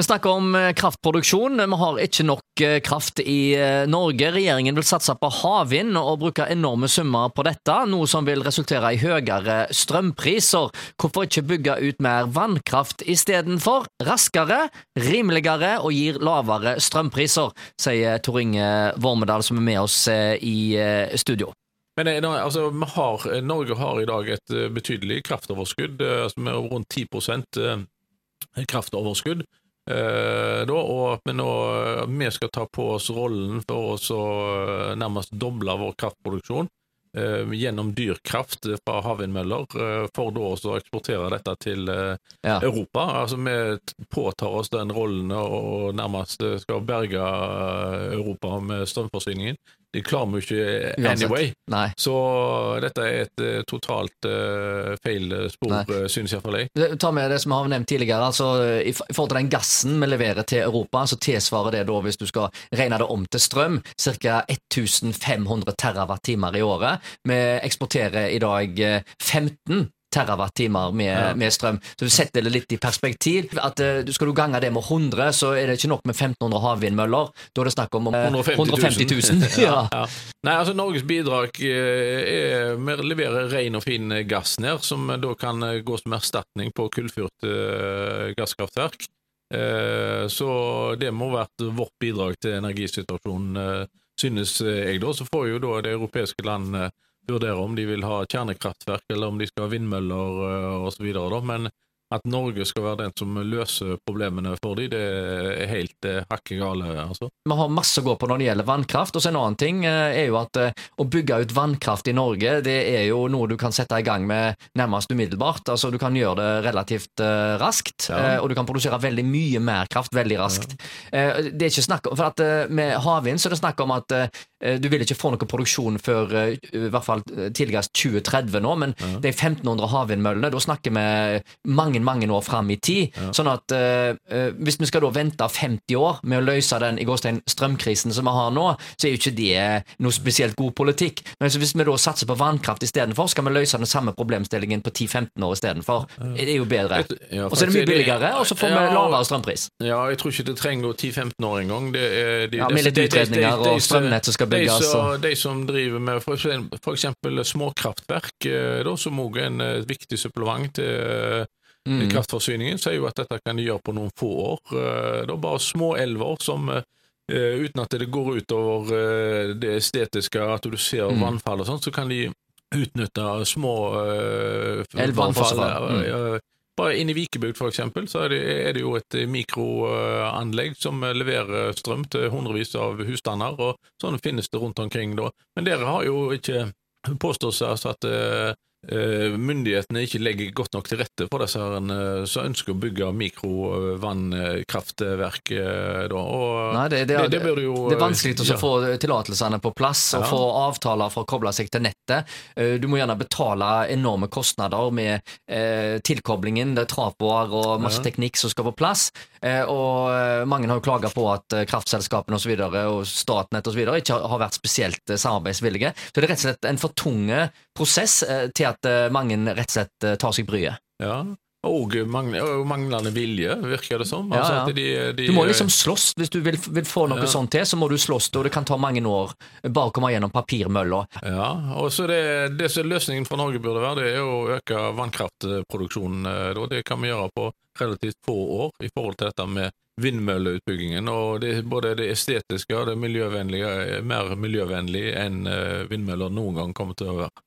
Vi snakker om eh, kraftproduksjon. Vi har ikke nok eh, kraft i eh, Norge. Regjeringen vil satse på havvind og bruke enorme summer på dette, noe som vil resultere i høyere strømpriser. Hvorfor ikke bygge ut mer vannkraft istedenfor? Raskere, rimeligere og gir lavere strømpriser, sier Tor Inge Vormedal, som er med oss i studio. Men altså, har, Norge har i dag et betydelig kraftoverskudd, altså med rundt 10% kraftoverskudd. Eh, da, og at vi nå vi skal ta på oss rollen for å eh, nærmest doble vår kraftproduksjon. eh, gjennom dyr kraft fra havvindmøller, eh, for da også å eksportere dette til eh, ja. Europa. Altså Vi påtar oss den rollen og nærmest skal berge eh, Europa med strømforsyningen. De klarer vi ikke anyway. Så dette er et totalt uh, feil spor, Nei. synes iallfall jeg. Ta med det som vi har nevnt tidligere. altså I forhold til den gassen vi leverer til Europa, så tilsvarer det da, hvis du skal regne det om til strøm, ca. 1500 TWh i året. Vi eksporterer i dag 15 terawattimer med, ja. med, strøm. Så du setter det litt i perspektiv. at uh, Skal du gange det med 100, så er det ikke nok med 1500 havvindmøller. Da er det snakk om uh, 150 000. 000. ja. Ja. Nei, altså Norges bidrag uh, er Vi leverer ren og fin gass ned, som da kan gå som erstatning på kullfyrt gasskraftverk. Så det må være vårt bidrag til energisituasjonen, synes jeg da. Så får jo da det europeiske land vurdere om de vil ha kjernekraftverk, eller om de skal ha vindmøller uh, osv. Men at Norge skal være den som løser problemene for dem, det er helt eh, hakke gale. altså. Vi har masse å gå på når det gjelder vannkraft. og så En annen ting eh, er jo at eh, å bygge ut vannkraft i Norge det er jo noe du kan sette i gang med nærmest umiddelbart. altså Du kan gjøre det relativt eh, raskt, ja. Eh, og du kan produsere veldig mye mer kraft veldig raskt. Ja. Det er ikke snakk om, for at Med havvind så er det snakk om at du vil ikke få noe produksjon før i hvert fall tidligst 2030 nå, men ja. de 1500 havvindmøllene, da snakker vi mange mange år fram i tid. Ja. Sånn at uh, hvis vi skal da vente 50 år med å løse den i gåstein strømkrisen som vi har nå, så er jo ikke det noe spesielt god politikk. Men hvis vi da satser på vannkraft istedenfor, skal vi løse den samme problemstillingen på 10-15 år istedenfor. Det er jo bedre. Ja, og så er det mye billigere, og så får vi lavere strømpris. Ja, jeg tror ikke det trenger 10-15 år engang. Det er de, ja, med litt utredninger og strømnett som skal. De, så, de som driver med f.eks. småkraftverk, eh, da, som òg er en viktig supplement til mm. kraftforsyningen, sier jo at dette kan de gjøre på noen få år. Eh, det er bare små elver som eh, uten at det går utover eh, det estetiske, at du ser mm. vannfall og sånt, så kan de utnytte små uh, vannfall. Mm. Bare inne i for eksempel, så er det, er det jo et mikroanlegg som leverer strøm til hundrevis av husstander, og sånn finnes det rundt omkring da. Men dere har jo ikke påstått seg at Eh, myndighetene ikke legger godt nok til rette for disse eh, som ønsker å bygge mikrovannkraftverk. Eh, Nei, det, det, det, det, jo, det er vanskelig å ja. få tillatelsene på plass og ja. få avtaler for å koble seg til nettet. Du må gjerne betale enorme kostnader med tilkoblingen, det er trapoer og masse ja. teknikk som skal på plass. Og mange har jo klaga på at kraftselskapene osv. Og, så og Statnett osv. ikke har vært spesielt samarbeidsvillige. Så det er rett og slett en for tunge prosess til at eh, mange rett og slett eh, tar seg bryet. Ja, og manglende vilje, virker det som. Altså ja, ja. De, de, du må liksom slåss. Hvis du vil, vil få noe ja. sånt til, så må du slåss, og det kan ta mange år bare å komme gjennom papirmølla. Ja, og så det, det som løsningen for Norge burde være, det er å øke vannkraftproduksjonen. Eh, det kan vi gjøre på relativt få år i forhold til dette med vindmølleutbyggingen. og det, Både det estetiske og det miljøvennlige er mer miljøvennlig enn vindmøller noen gang kommer til å være.